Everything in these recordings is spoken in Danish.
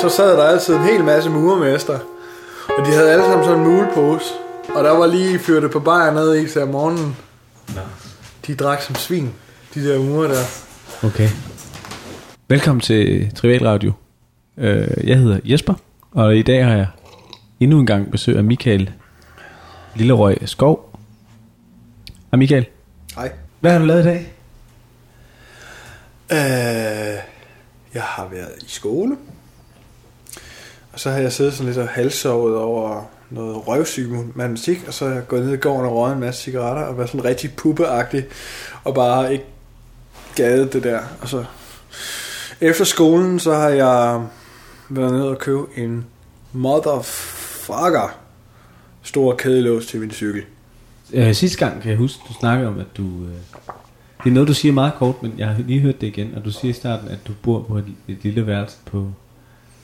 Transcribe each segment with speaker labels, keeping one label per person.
Speaker 1: så sad der altid en hel masse murmester. Og de havde alle sammen sådan en mulepose. Og der var lige fyrtet på bajer nede i til om morgenen.
Speaker 2: Nå.
Speaker 1: De drak som svin, de der murer der.
Speaker 2: Okay. Velkommen til Trivial Radio. Øh, Jeg hedder Jesper, og i dag har jeg endnu en gang besøg af Michael Lillerøj Skov. Hej Michael.
Speaker 1: Nej.
Speaker 2: Hvad har du lavet i dag?
Speaker 1: Øh, jeg har været i skole. Og så har jeg siddet sådan lidt og halssovet over noget røvsyg matematik, og så er jeg gået ned i gården og røget en masse cigaretter, og været sådan rigtig puppeagtig, og bare ikke gadet det der. Og så efter skolen, så har jeg været ned og købe en motherfucker stor kædelås til min cykel.
Speaker 2: Øh, sidste gang kan jeg huske, du snakkede om, at du... Øh, det er noget, du siger meget kort, men jeg har lige hørt det igen, og du siger i starten, at du bor på et, et lille værelse på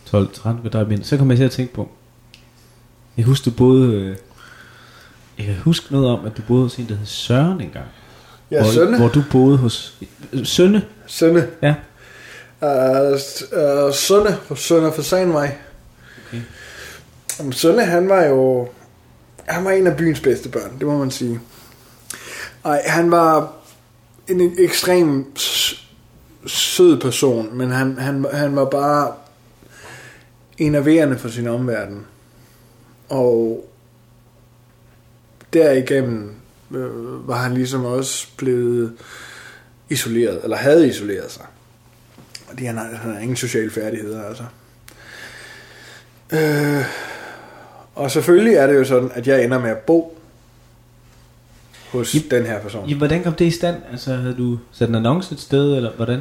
Speaker 2: 12-13 kvadratmeter. Så kommer jeg til at tænke på, jeg kan huske, du boede... Øh, jeg kan huske noget om, at du boede hos en, der hed Søren engang.
Speaker 1: Ja,
Speaker 2: hvor,
Speaker 1: Sønne.
Speaker 2: Hvor du boede hos... Sønne?
Speaker 1: Sønne.
Speaker 2: Ja.
Speaker 1: Uh, uh, Sønne Sønne for Sandvej.
Speaker 2: Okay.
Speaker 1: Jamen, Sønne, han var jo... Han var en af byens bedste børn, det må man sige. Ej, han var en ekstrem sød person, men han, han, han var bare enerverende for sin omverden. Og derigennem øh, var han ligesom også blevet isoleret, eller havde isoleret sig. Fordi han har, han har ingen sociale færdigheder, altså. Øh, og selvfølgelig er det jo sådan, at jeg ender med at bo hos
Speaker 2: Jep.
Speaker 1: den her person.
Speaker 2: Ja, hvordan kom det i stand? Altså, havde du sat en annonce et sted, eller hvordan?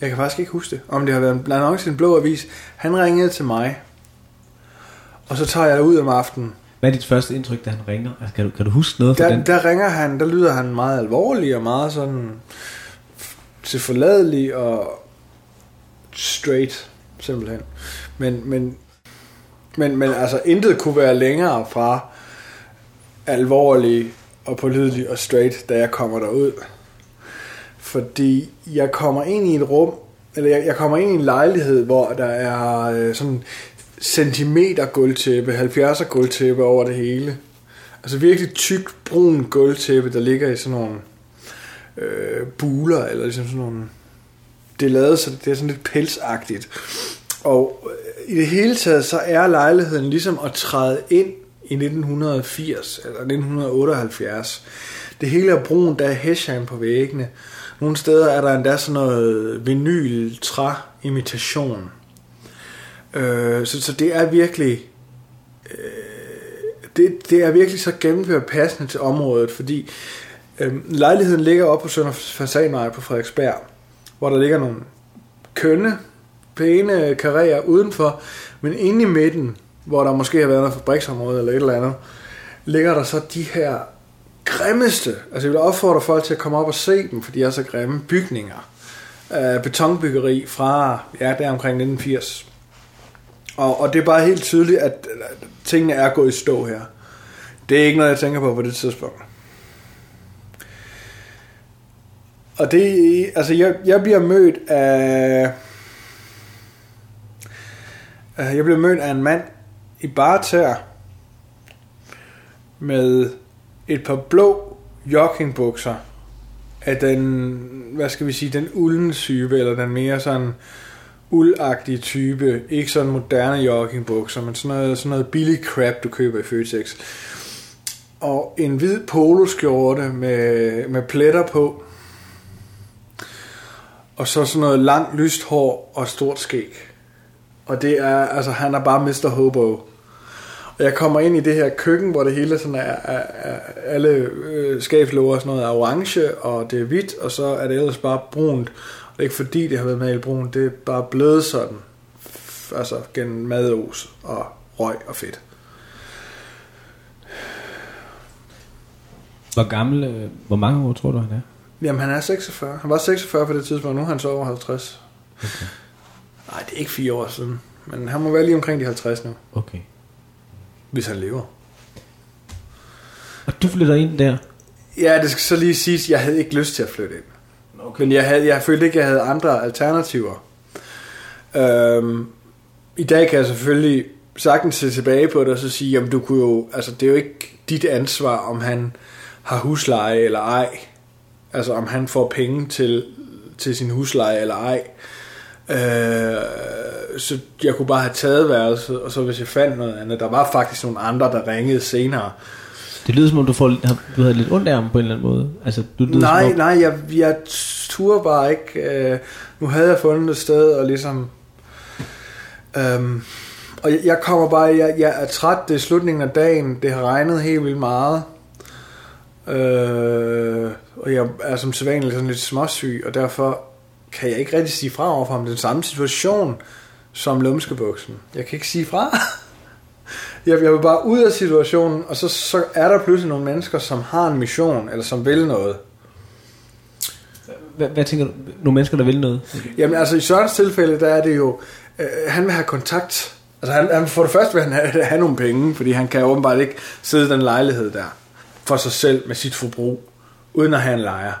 Speaker 1: Jeg kan faktisk ikke huske det. Om det har været en annonce i en blå avis. Han ringede til mig. Og så tager jeg ud om aftenen.
Speaker 2: Hvad er dit første indtryk, da han ringer? Altså, kan, du, kan du huske noget fra
Speaker 1: Der,
Speaker 2: den?
Speaker 1: der ringer han, der lyder han meget alvorlig og meget sådan tilforladelig og straight, simpelthen. Men, men, men, men altså intet kunne være længere fra alvorlig og pålidelig og straight, da jeg kommer derud. Fordi jeg kommer ind i et rum, eller jeg, jeg kommer ind i en lejlighed, hvor der er øh, sådan centimeter gulvtæppe, 70'er gulvtæppe over det hele. Altså virkelig tyk, brun gulvtæppe, der ligger i sådan nogle øh, buler, eller ligesom sådan nogle... Det er lavet, så det er sådan lidt pelsagtigt. Og øh, i det hele taget, så er lejligheden ligesom at træde ind i 1980, eller 1978. Det hele er brun, der er hesham på væggene. Nogle steder er der endda sådan noget vinyl træ imitation. Øh, så, så det er virkelig øh, det, det er virkelig så gennemført passende til området, fordi øh, lejligheden ligger oppe på Sønder Fasanvej på Frederiksberg, hvor der ligger nogle kønne, pæne karrierer udenfor, men inde i midten, hvor der måske har været noget fabriksområde eller et eller andet, ligger der så de her grimmeste, altså jeg vil opfordre folk til at komme op og se dem, for de er så grimme bygninger. Øh, betonbyggeri fra, ja, der omkring 1980. Og, og det er bare helt tydeligt, at tingene er gået i stå her. Det er ikke noget, jeg tænker på på det tidspunkt. Og det, altså jeg, jeg bliver mødt af, øh, jeg bliver mødt af en mand i barter med et par blå joggingbukser af den, hvad skal vi sige, den ulden type, eller den mere sådan uldagtige type, ikke sådan moderne joggingbukser, men sådan noget, sådan noget billig crap, du køber i Føtex. Og en hvid poloskjorte med, med pletter på. Og så sådan noget langt lyst hår og stort skæg. Og det er, altså han er bare Mr. Hobo. Og jeg kommer ind i det her køkken, hvor det hele sådan er, er, er alle øh, skabslåger og sådan noget er orange, og det er hvidt, og så er det ellers bare brunt. Og det er ikke fordi, det har været malet brunt, det er bare blevet sådan. Altså gennem mados og røg og fedt.
Speaker 2: Hvor gammel, øh, hvor mange år tror du, han er?
Speaker 1: Jamen han er 46. Han var 46 på det tidspunkt, nu er han så over 50.
Speaker 2: Okay.
Speaker 1: Nej, det er ikke fire år siden. Men han må være lige omkring de 50 nu,
Speaker 2: okay.
Speaker 1: Hvis han lever.
Speaker 2: Og du flytter ind der?
Speaker 1: Ja, det skal så lige siges, at jeg havde ikke lyst til at flytte ind. Okay. Men jeg, havde, jeg følte ikke, at jeg havde andre alternativer. Øhm, I dag kan jeg selvfølgelig sagtens se tilbage på det og så sige, jamen du kunne jo, altså det er jo ikke dit ansvar, om han har husleje eller ej. Altså om han får penge til, til sin husleje eller ej. Øh, så jeg kunne bare have taget værelset, og så hvis jeg fandt noget andet, der var faktisk nogle andre, der ringede senere.
Speaker 2: Det lyder som om, du, får, du havde lidt ondt af ham på en eller anden måde. Altså, du lyder,
Speaker 1: Nej,
Speaker 2: om,
Speaker 1: nej, jeg, jeg turde bare ikke. Øh, nu havde jeg fundet et sted, og ligesom... Øhm, og jeg, jeg kommer bare, jeg, jeg er træt, det er slutningen af dagen, det har regnet helt vildt meget. Øh, og jeg er som sædvanligt sådan lidt småsyg, og derfor kan jeg ikke rigtig sige fra over for ham. Den samme situation som lumskebuksen. Jeg kan ikke sige fra. Jeg, jeg vil bare ud af situationen, og så, så er der pludselig nogle mennesker, som har en mission, eller som vil noget.
Speaker 2: hvad, hvad tænker du? Nogle mennesker, der vil noget?
Speaker 1: Jamen altså i Sørens tilfælde, der er det jo, øh, han vil have kontakt. Altså han, han, for det første vil han have, have nogle penge, fordi han kan åbenbart ikke sidde i den lejlighed der for sig selv med sit forbrug, uden at have en lejer.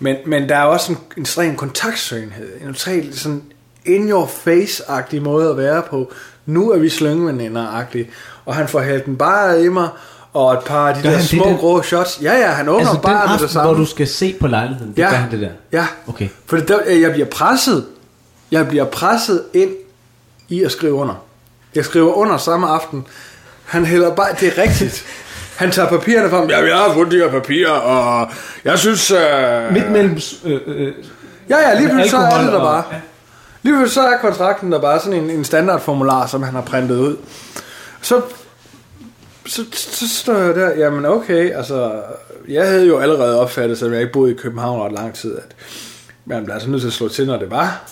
Speaker 1: Men, men der er også en, en ekstrem kontaktsøgenhed, en totalt sådan in your face-agtig måde at være på. Nu er vi slyngveninder-agtige, og han får hældt den bare i mig, og et par af de
Speaker 2: Gør
Speaker 1: der
Speaker 2: det
Speaker 1: små
Speaker 2: der?
Speaker 1: grå shots. Ja, ja, han åbner
Speaker 2: Altså
Speaker 1: bare
Speaker 2: den
Speaker 1: med det
Speaker 2: aften,
Speaker 1: samme.
Speaker 2: hvor du skal se på lejligheden, det
Speaker 1: Ja.
Speaker 2: gør han det der?
Speaker 1: Ja.
Speaker 2: Okay.
Speaker 1: For der, jeg bliver presset. Jeg bliver presset ind i at skrive under. Jeg skriver under samme aften. Han hælder bare, det er rigtigt. Han tager papirerne frem. Ja, jeg har fundet de her papirer, og jeg synes... Øh...
Speaker 2: Midt mellem... Øh, øh,
Speaker 1: Ja, ja, lige pludselig så er det der
Speaker 2: og-
Speaker 1: bare. Lige så er kontrakten der bare sådan en, en standardformular, som han har printet ud. Så, så, så står jeg der, jamen okay, altså, jeg havde jo allerede opfattet, selvom jeg ikke boede i København ret lang tid, at man blev altså nødt til at slå til, når det var.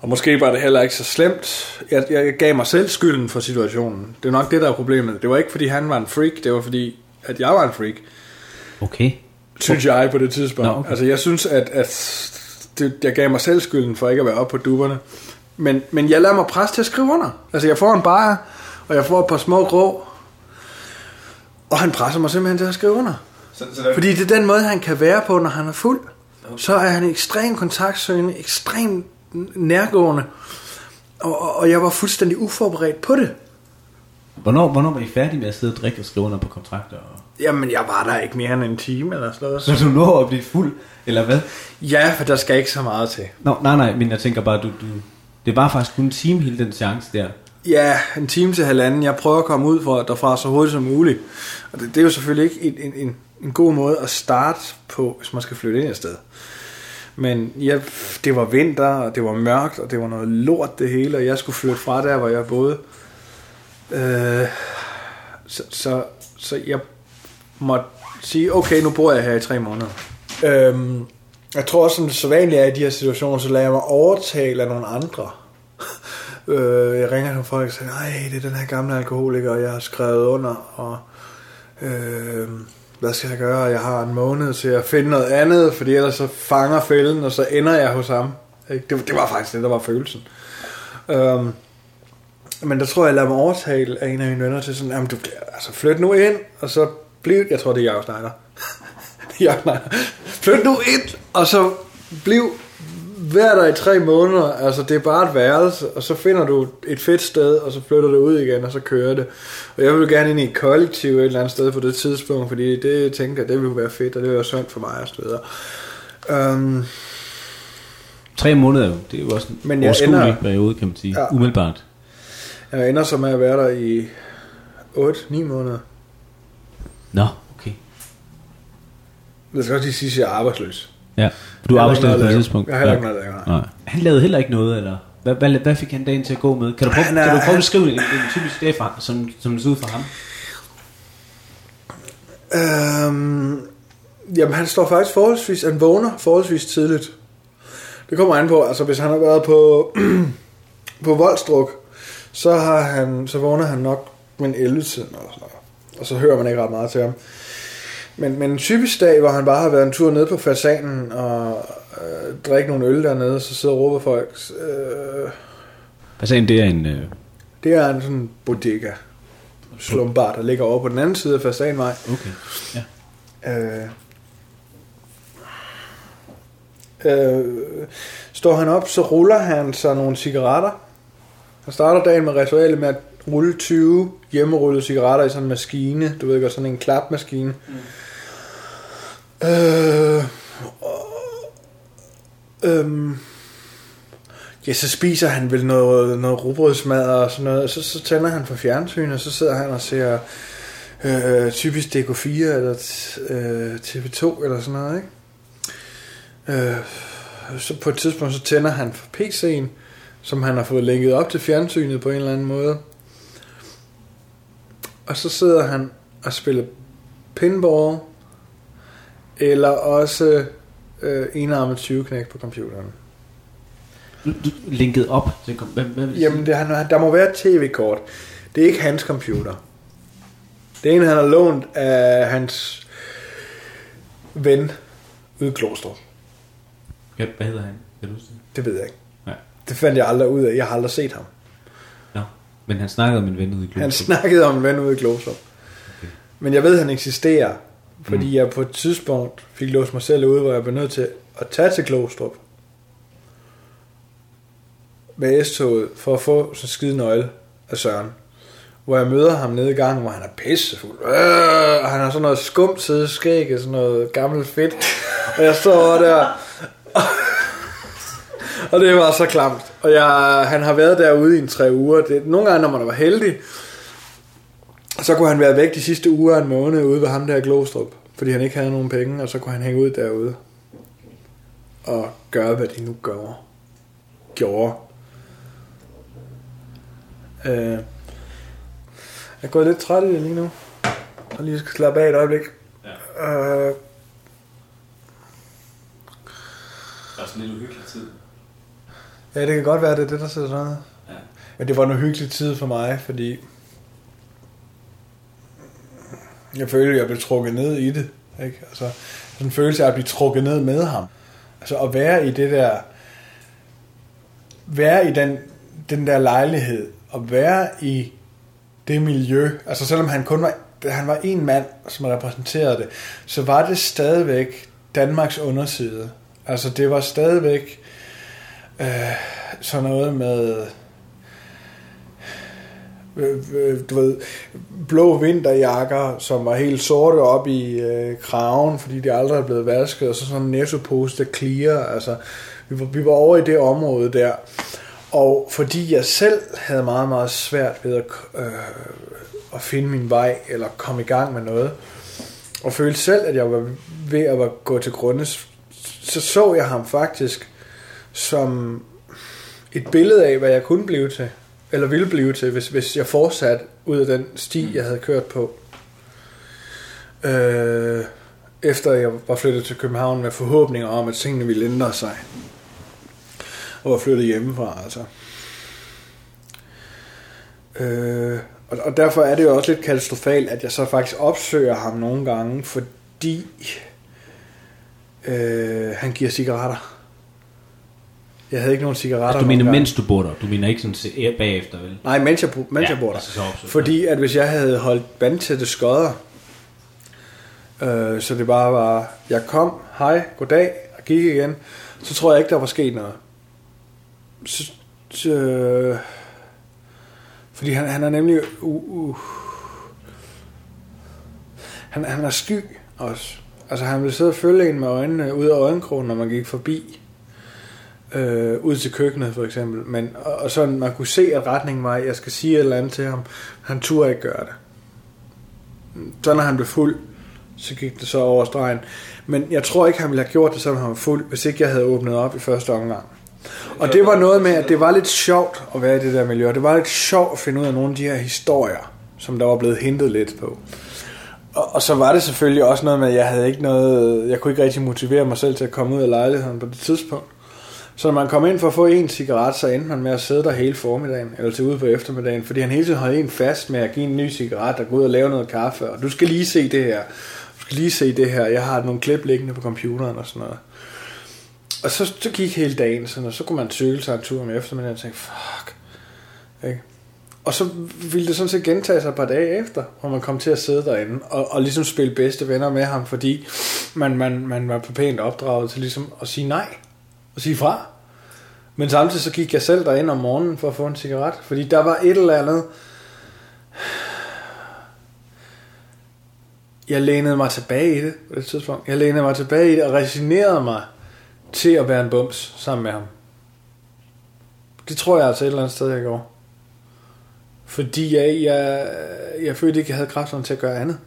Speaker 1: Og måske var det heller ikke så slemt. Jeg, jeg gav mig selv skylden for situationen. Det er nok det, der er problemet. Det var ikke, fordi han var en freak, det var fordi, at jeg var en freak
Speaker 2: okay.
Speaker 1: synes jeg på det tidspunkt.
Speaker 2: Nå, okay.
Speaker 1: Altså jeg synes, at, at det, jeg gav mig selv skylden for ikke at være oppe på duberne. Men, men jeg lader mig presse til at skrive under. Altså jeg får en bajer, og jeg får et par små grå, og han presser mig simpelthen til at skrive under.
Speaker 3: Så, så der,
Speaker 1: Fordi det er den måde, han kan være på, når han er fuld. Så er han ekstremt kontaktsøgende, ekstremt nærgående. Og, og- og jeg var fuldstændig uforberedt på det.
Speaker 2: Hvornår, hvornår var I færdige med at sidde og drikke og skrive under på kontrakter? Og...
Speaker 1: Jamen, jeg var der ikke mere end en time eller sådan noget.
Speaker 2: Så du når at blive fuld, eller hvad?
Speaker 1: Ja, for der skal ikke så meget til.
Speaker 2: Nå, nej, nej, men jeg tænker bare, du, du, det var faktisk kun en time hele den chance der.
Speaker 1: Ja, en time til halvanden. Jeg prøver at komme ud fra, derfra så hurtigt som muligt. Og det, det er jo selvfølgelig ikke en, en, en, en god måde at starte på, hvis man skal flytte ind et sted. Men ja, det var vinter, og det var mørkt, og det var noget lort det hele, og jeg skulle flytte fra der, hvor jeg boede. Øh, så, så, så jeg måtte sige, okay, nu bor jeg her i tre måneder. Øhm, jeg tror også, som det så vanligt er i de her situationer, så lader jeg mig overtale af nogle andre. Øh, jeg ringer til folk og siger, nej, det er den her gamle alkoholiker, og jeg har skrevet under, og øh, hvad skal jeg gøre? Jeg har en måned til at finde noget andet, fordi ellers så fanger fælden, og så ender jeg hos ham. Ikke? Det, det var faktisk det, der var følelsen. Øhm, men der tror jeg, jeg lader mig overtale af en af mine venner til sådan, jamen du, altså flyt nu ind, og så bliv, jeg tror det er Jacob Schneider. Jacob Schneider. Flyt nu ind, og så bliv hver der i tre måneder, altså det er bare et værelse, og så finder du et fedt sted, og så flytter du ud igen, og så kører det. Og jeg vil gerne ind i et kollektiv et eller andet sted på det tidspunkt, fordi det jeg tænker, det ville være fedt, og det ville være sundt for mig og så videre. Um,
Speaker 2: Tre måneder, det er jo også en
Speaker 1: Men jeg ender-
Speaker 2: periode, kan man sige.
Speaker 1: Ja.
Speaker 2: Umiddelbart.
Speaker 1: jeg ender så med at være der i 8-9 måneder.
Speaker 2: Nå, okay.
Speaker 1: Det skal også lige sige, at jeg er arbejdsløs.
Speaker 2: Ja, du er
Speaker 1: Jeg
Speaker 2: arbejdsløs på det
Speaker 1: lave.
Speaker 2: tidspunkt.
Speaker 1: Jeg har heller ikke noget lave, nej.
Speaker 2: Han lavede heller ikke noget, eller? Hvad, hvad, hvad fik han dagen til at gå med? Kan du prøve,
Speaker 1: er-
Speaker 2: kan du prøve at beskrive en, en typisk dag, for, som, som det ser ud for ham?
Speaker 1: Øhm, jamen, han står faktisk forholdsvis, han vågner forholdsvis tidligt. Det kommer an på, altså hvis han har været på, på voldstruk, så, har han, så vågner han nok med en 11 tiden eller sådan noget. Og så hører man ikke ret meget til ham. Men, men en typisk dag, hvor han bare har været en tur ned på fasanen og øh, drikke nogle øl dernede, så sidder og råber folk, øh,
Speaker 2: han, det er en... Øh,
Speaker 1: det er en sådan bodega slumbar, der ligger over på den anden side af fasanvej.
Speaker 2: okay, ja.
Speaker 1: Øh, øh, står han op, så ruller han sig nogle cigaretter. Han starter dagen med ritualet med at rulle 20 hjemmerullede cigaretter i sådan en maskine. Du ved godt, sådan en klapmaskine. Mm. Øh, øh, ja, så spiser han vel noget, noget rugbrødsmad og sådan noget, og så, så tænder han for fjernsyn, og så sidder han og ser øh, typisk DK4 eller øh, TV2 eller sådan noget, ikke? Øh, så på et tidspunkt så tænder han for PC'en, som han har fået linket op til fjernsynet på en eller anden måde. Og så sidder han og spiller pinball, eller også øh, enarmet 20 knæk på computeren.
Speaker 2: Linket op til kom, hvad, hvad
Speaker 1: Jamen, det, han, der må være et tv-kort. Det er ikke hans computer. Det er en, han har lånt af hans ven ude i Klostrup.
Speaker 2: Hvad, hedder han? Kan du det?
Speaker 1: Det ved jeg ikke.
Speaker 2: Nej.
Speaker 1: Det fandt jeg aldrig ud af. Jeg har aldrig set ham.
Speaker 2: Men han snakkede om en ven ude i
Speaker 1: Han
Speaker 2: Glostrup.
Speaker 1: snakkede om en ven ude i Klostrup.
Speaker 2: Okay.
Speaker 1: Men jeg ved, at han eksisterer. Fordi
Speaker 2: Mm.
Speaker 1: jeg på et tidspunkt fik låst mig selv ude, hvor jeg blev nødt til at tage til Klostrup. Med S-toget, for at få så skide nøgle af Søren. Hvor jeg møder ham nede i gangen, hvor han er pissefuld. Øh, og han har sådan noget skumt side skæg, sådan noget gammelt fedt. Og jeg står der. og det var så klamt. Og jeg, han har været derude i en tre uger. Det, nogle gange, når man var heldig, så kunne han være væk de sidste uger en måned ude ved ham der i Glostrup, fordi han ikke havde nogen penge, og så kunne han hænge ud derude og gøre, hvad de nu gør. Gjorde. Øh, jeg er gået lidt træt i det lige nu. Og lige skal slappe af et øjeblik.
Speaker 2: Ja.
Speaker 1: Øh,
Speaker 2: Det er sådan lidt uhyggelig tid.
Speaker 1: Ja, det kan godt være, det er det, der sidder sådan noget.
Speaker 2: Ja.
Speaker 1: Men det var en hyggelig tid for mig, fordi jeg følte, at jeg blev trukket ned i det. Ikke? Altså, sådan en følelse af at blive trukket ned med ham. Altså at være i det der, være i den, den der lejlighed, og være i det miljø. Altså selvom han kun var, han var en mand, som repræsenterede det, så var det stadigvæk Danmarks underside. Altså det var stadigvæk øh, sådan noget med øh, øh, du ved, blå vinterjakker, som var helt sorte op i øh, kraven, fordi de aldrig er blevet vasket, og så sådan en nettopose, der clear, altså, vi var, vi var over i det område der, og fordi jeg selv havde meget, meget svært ved at, øh, at finde min vej, eller komme i gang med noget, og følte selv, at jeg var ved at gå til grunde, så så jeg ham faktisk som et billede af, hvad jeg kunne blive til eller ville blive til, hvis, hvis jeg fortsatte ud af den sti, jeg havde kørt på. Øh, efter jeg var flyttet til København med forhåbninger om, at tingene ville ændre sig. Og var flyttet hjemmefra, altså. Øh, og, og derfor er det jo også lidt katastrofalt, at jeg så faktisk opsøger ham nogle gange, fordi øh, han giver cigaretter. Jeg havde ikke nogen cigaretter.
Speaker 2: Altså, du mener, mens du bor der? Du mener ikke sådan se- bagefter, vel?
Speaker 1: Nej, mens jeg, mens
Speaker 2: Ja,
Speaker 1: jeg bor der.
Speaker 2: altså så opsøger
Speaker 1: Fordi at hvis jeg havde holdt vandtætte skodder, øh, så det bare var, jeg kom, hej, goddag, og gik igen, så tror jeg ikke, der var sket noget. Så, så, øh, fordi han, han er nemlig... Uh, uh, han, han er sky også. Altså han ville sidde og følge en med øjnene ud af øjenkrogen, når man gik forbi. Øh, ud til køkkenet for eksempel. Men, og, og sådan, man kunne se, at retningen var, at jeg skal sige et eller andet til ham. Han turde ikke gøre det. Så når han blev fuld, så gik det så over stregen. Men jeg tror ikke, han ville have gjort det, som han var fuld, hvis ikke jeg havde åbnet op i første omgang. Og det var noget med, at det var lidt sjovt at være i det der miljø. Det var lidt sjovt at finde ud af nogle af de her historier, som der var blevet hentet lidt på. Og, og så var det selvfølgelig også noget med, at jeg havde ikke noget, jeg kunne ikke rigtig motivere mig selv til at komme ud af lejligheden på det tidspunkt. Så når man kom ind for at få en cigaret, så endte man med at sidde der hele formiddagen, eller til ude på eftermiddagen, fordi han hele tiden holdt en fast med at give en ny cigaret og gå ud og lave noget kaffe, og du skal lige se det her, du skal lige se det her, jeg har nogle klip liggende på computeren og sådan noget. Og så, så gik hele dagen sådan, og så kunne man cykle sig en tur om eftermiddagen og tænke, fuck. Ikke? Og så ville det sådan set gentage sig et par dage efter, hvor man kom til at sidde derinde og, og ligesom spille bedste venner med ham, fordi man, man, man var på pænt opdraget til ligesom at sige nej. og sige fra. Men samtidig så gik jeg selv derind om morgenen for at få en cigaret, fordi der var et eller andet... Jeg lænede mig tilbage i det på det tidspunkt. Jeg lænede mig tilbage i det og resignerede mig til at være en bums sammen med ham. Det tror jeg altså et eller andet sted, jeg går. Fordi jeg, jeg, jeg følte ikke, jeg havde kræfterne til at gøre andet.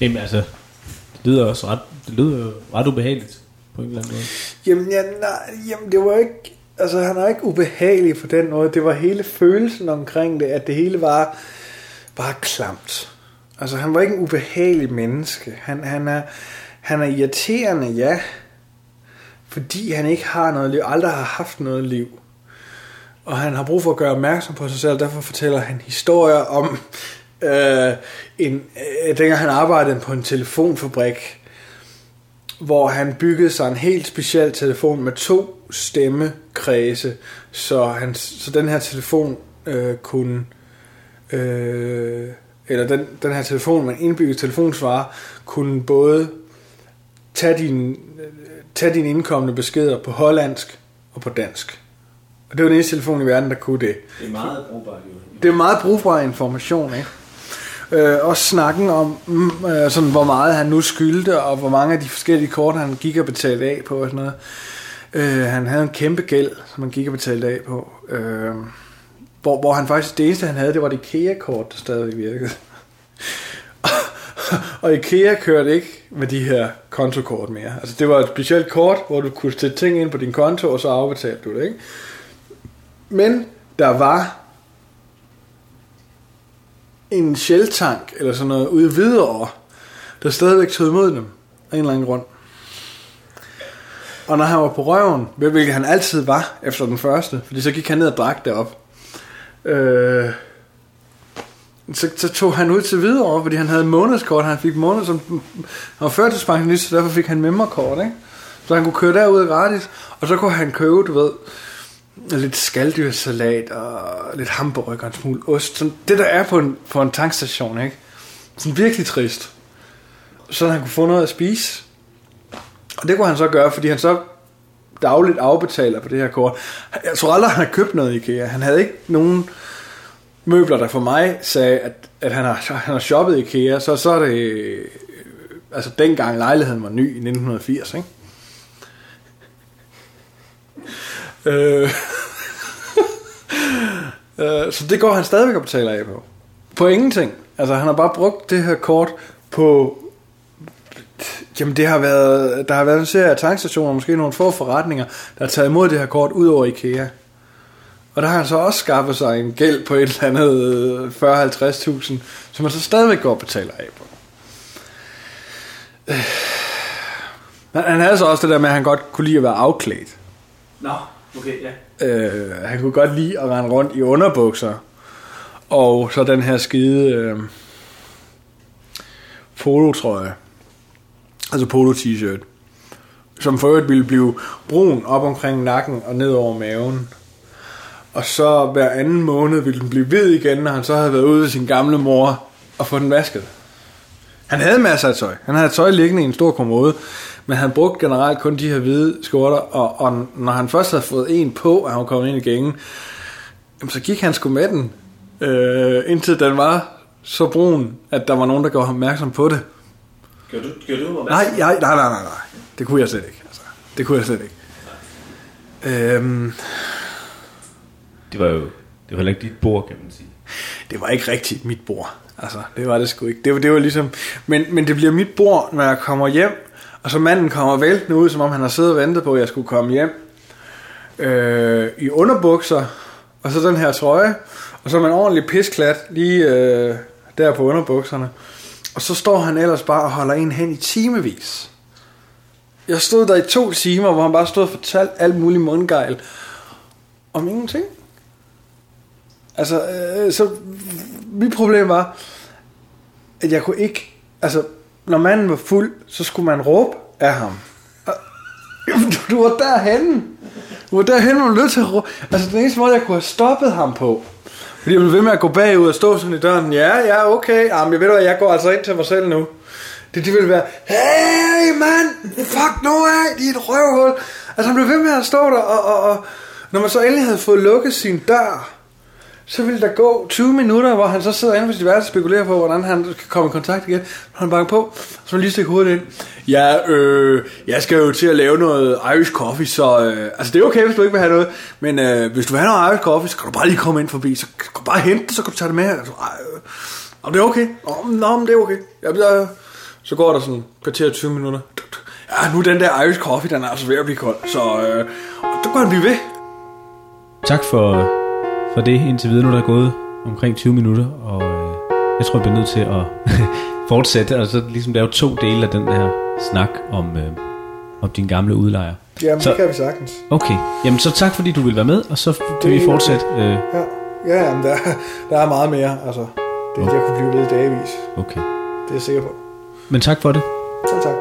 Speaker 2: Jamen altså, det lyder også ret, det lyder ret ubehageligt på en eller anden måde.
Speaker 1: Jamen, ja, nej, jamen det var ikke... Altså, han er ikke ubehagelig på den måde. Det var hele følelsen omkring det, at det hele var bare klamt. Altså, han var ikke en ubehagelig menneske. Han, han, er, han er irriterende, ja. Fordi han ikke har noget liv, aldrig har haft noget liv. Og han har brug for at gøre opmærksom på sig selv, derfor fortæller han historier om, øh, en, øh, dengang han arbejdede på en telefonfabrik, hvor han byggede sig en helt speciel telefon med to stemmekredse, så, han, så den her telefon øh, kunne, øh, eller den, den her telefon med indbygget telefonsvarer, kunne både tage din, tage dine indkommende beskeder på hollandsk og på dansk. Og det var den eneste telefon i verden, der kunne det.
Speaker 2: Det er meget brugbart jo.
Speaker 1: Det er meget brugbar information, ikke? Øh, også snakken om, mm, øh, sådan, hvor meget han nu skyldte, og hvor mange af de forskellige kort, han gik og betalte af på og sådan noget. Øh, han havde en kæmpe gæld, som han gik og betalte af på. Øh, hvor, hvor han faktisk, det eneste han havde, det var det IKEA-kort, der stadig virkede. og IKEA kørte ikke med de her kontokort mere. Altså det var et specielt kort, hvor du kunne sætte ting ind på din konto, og så afbetalte du det, ikke? Men der var en sjeltank eller sådan noget ude videre, der stadigvæk tog imod dem af en eller anden grund. Og når han var på røven, hvilket han altid var efter den første, fordi så gik han ned og drak derop. Øh, så, så tog han ud til videre, fordi han havde månedskort. Han fik måned som han var førtidspensionist, så derfor fik han memberkort, ikke? Så han kunne køre derud gratis, og så kunne han købe, du ved, lidt skaldyrsalat og lidt hamburger og en smule ost. Sådan, det der er på en, på en tankstation, ikke? Sådan virkelig trist. Så han kunne få noget at spise. Og det kunne han så gøre, fordi han så dagligt afbetaler på det her kort. Jeg tror aldrig, han har købt noget i IKEA. Han havde ikke nogen møbler, der for mig sagde, at, at han, har, han har shoppet i IKEA. Så, så er det... Øh, altså dengang lejligheden var ny i 1980, ikke? Øh. øh, så det går han stadigvæk og betaler af på. På ingenting. Altså han har bare brugt det her kort på... Jamen det har været, der har været en serie af tankstationer, måske nogle få forretninger, der har taget imod det her kort ud over IKEA. Og der har han så også skaffet sig en gæld på et eller andet øh, 40-50.000, som han så stadigvæk går og betaler af på. Øh. Men han havde så også det der med, at han godt kunne lide at være afklædt.
Speaker 2: Nå, okay, ja.
Speaker 1: Øh, han kunne godt lide at rende rundt i underbukser. Og så den her skide øh, polo-trøje. Altså polo-t-shirt. Som for øvrigt ville blive brun op omkring nakken og ned over maven. Og så hver anden måned ville den blive hvid igen, når han så havde været ude ved sin gamle mor og få den vasket. Han havde masser af tøj. Han havde tøj liggende i en stor kommode, men han brugte generelt kun de her hvide skjorter, og, og når han først havde fået en på, og han kommet ind i gængen, jamen, så gik han sgu med den, øh, indtil den var så brun, at der var nogen, der gjorde ham opmærksom på det.
Speaker 2: Gør du, gør du
Speaker 1: Nej, nej, nej, nej, nej, nej. Det kunne jeg slet ikke. Altså. Det kunne jeg slet ikke. Øhm,
Speaker 2: Det var jo det var heller ikke dit bord, kan man sige.
Speaker 1: det var ikke rigtigt mit bord. Altså, det var det sgu ikke. Det var, det var ligesom... Men, men det bliver mit bord, når jeg kommer hjem, og så manden kommer væltende ud, som om han har siddet og ventet på, at jeg skulle komme hjem. Øh, I underbukser, og så den her trøje, og så med en ordentlig pisklat lige øh, der på underbukserne. Og så står han ellers bare og holder en hen i timevis. Jeg stod der i to timer, hvor han bare stod og fortalte alt muligt mundgejl om ingenting. Altså, øh, så mit problem var, at jeg kunne ikke, altså, når manden var fuld, så skulle man råbe af ham. Du, du var derhenne. Du var derhenne, hvor du var nødt til at råbe. Altså, den eneste måde, jeg kunne have stoppet ham på, Fordi jeg blev ved med at gå bagud og stå sådan i døren. Ja, ja, okay. Jamen, jeg ved hvad, jeg går altså ind til mig selv nu. Det, det ville være, hey mand, fuck nu af, dit røvhul. Altså han blev ved med at stå der, og, og, og når man så endelig havde fået lukket sin dør, så ville der gå 20 minutter, hvor han så sidder inde på sit værelse og spekulerer på, hvordan han kan komme i kontakt igen. Når han banker på, så vil lige stikke hovedet ind. Ja, øh, jeg skal jo til at lave noget Irish coffee, så... Øh, altså, det er okay, hvis du ikke vil have noget. Men øh, hvis du vil have noget Irish coffee, så kan du bare lige komme ind forbi. Så kan du bare hente det, så kan du tage det med. Altså, øh, om det er okay. Om, nå, men det er okay. Jeg, jeg, så går der sådan kvarter 20 minutter. Ja, nu den der Irish coffee, den er altså ved at blive kold. Så øh, der går han blive ved.
Speaker 2: Tak for, for det indtil videre. Nu er der gået omkring 20 minutter, og øh, jeg tror, jeg bliver nødt til at fortsætte. Altså, ligesom der er jo to dele af den der snak om, øh, om din gamle udlejer.
Speaker 1: Jamen,
Speaker 2: Så-
Speaker 1: det kan vi sagtens.
Speaker 2: Okay, jamen så tak fordi du vil være med, og så kan
Speaker 1: Det
Speaker 2: vi
Speaker 1: er
Speaker 2: fortsætte. Øh,
Speaker 1: Ja, ja jamen, der, der er meget mere. Altså, det, jeg kunne blive ved i dagvis.
Speaker 2: okay.
Speaker 1: Det er jeg sikker på.
Speaker 2: Men tak for det.
Speaker 1: Så tak.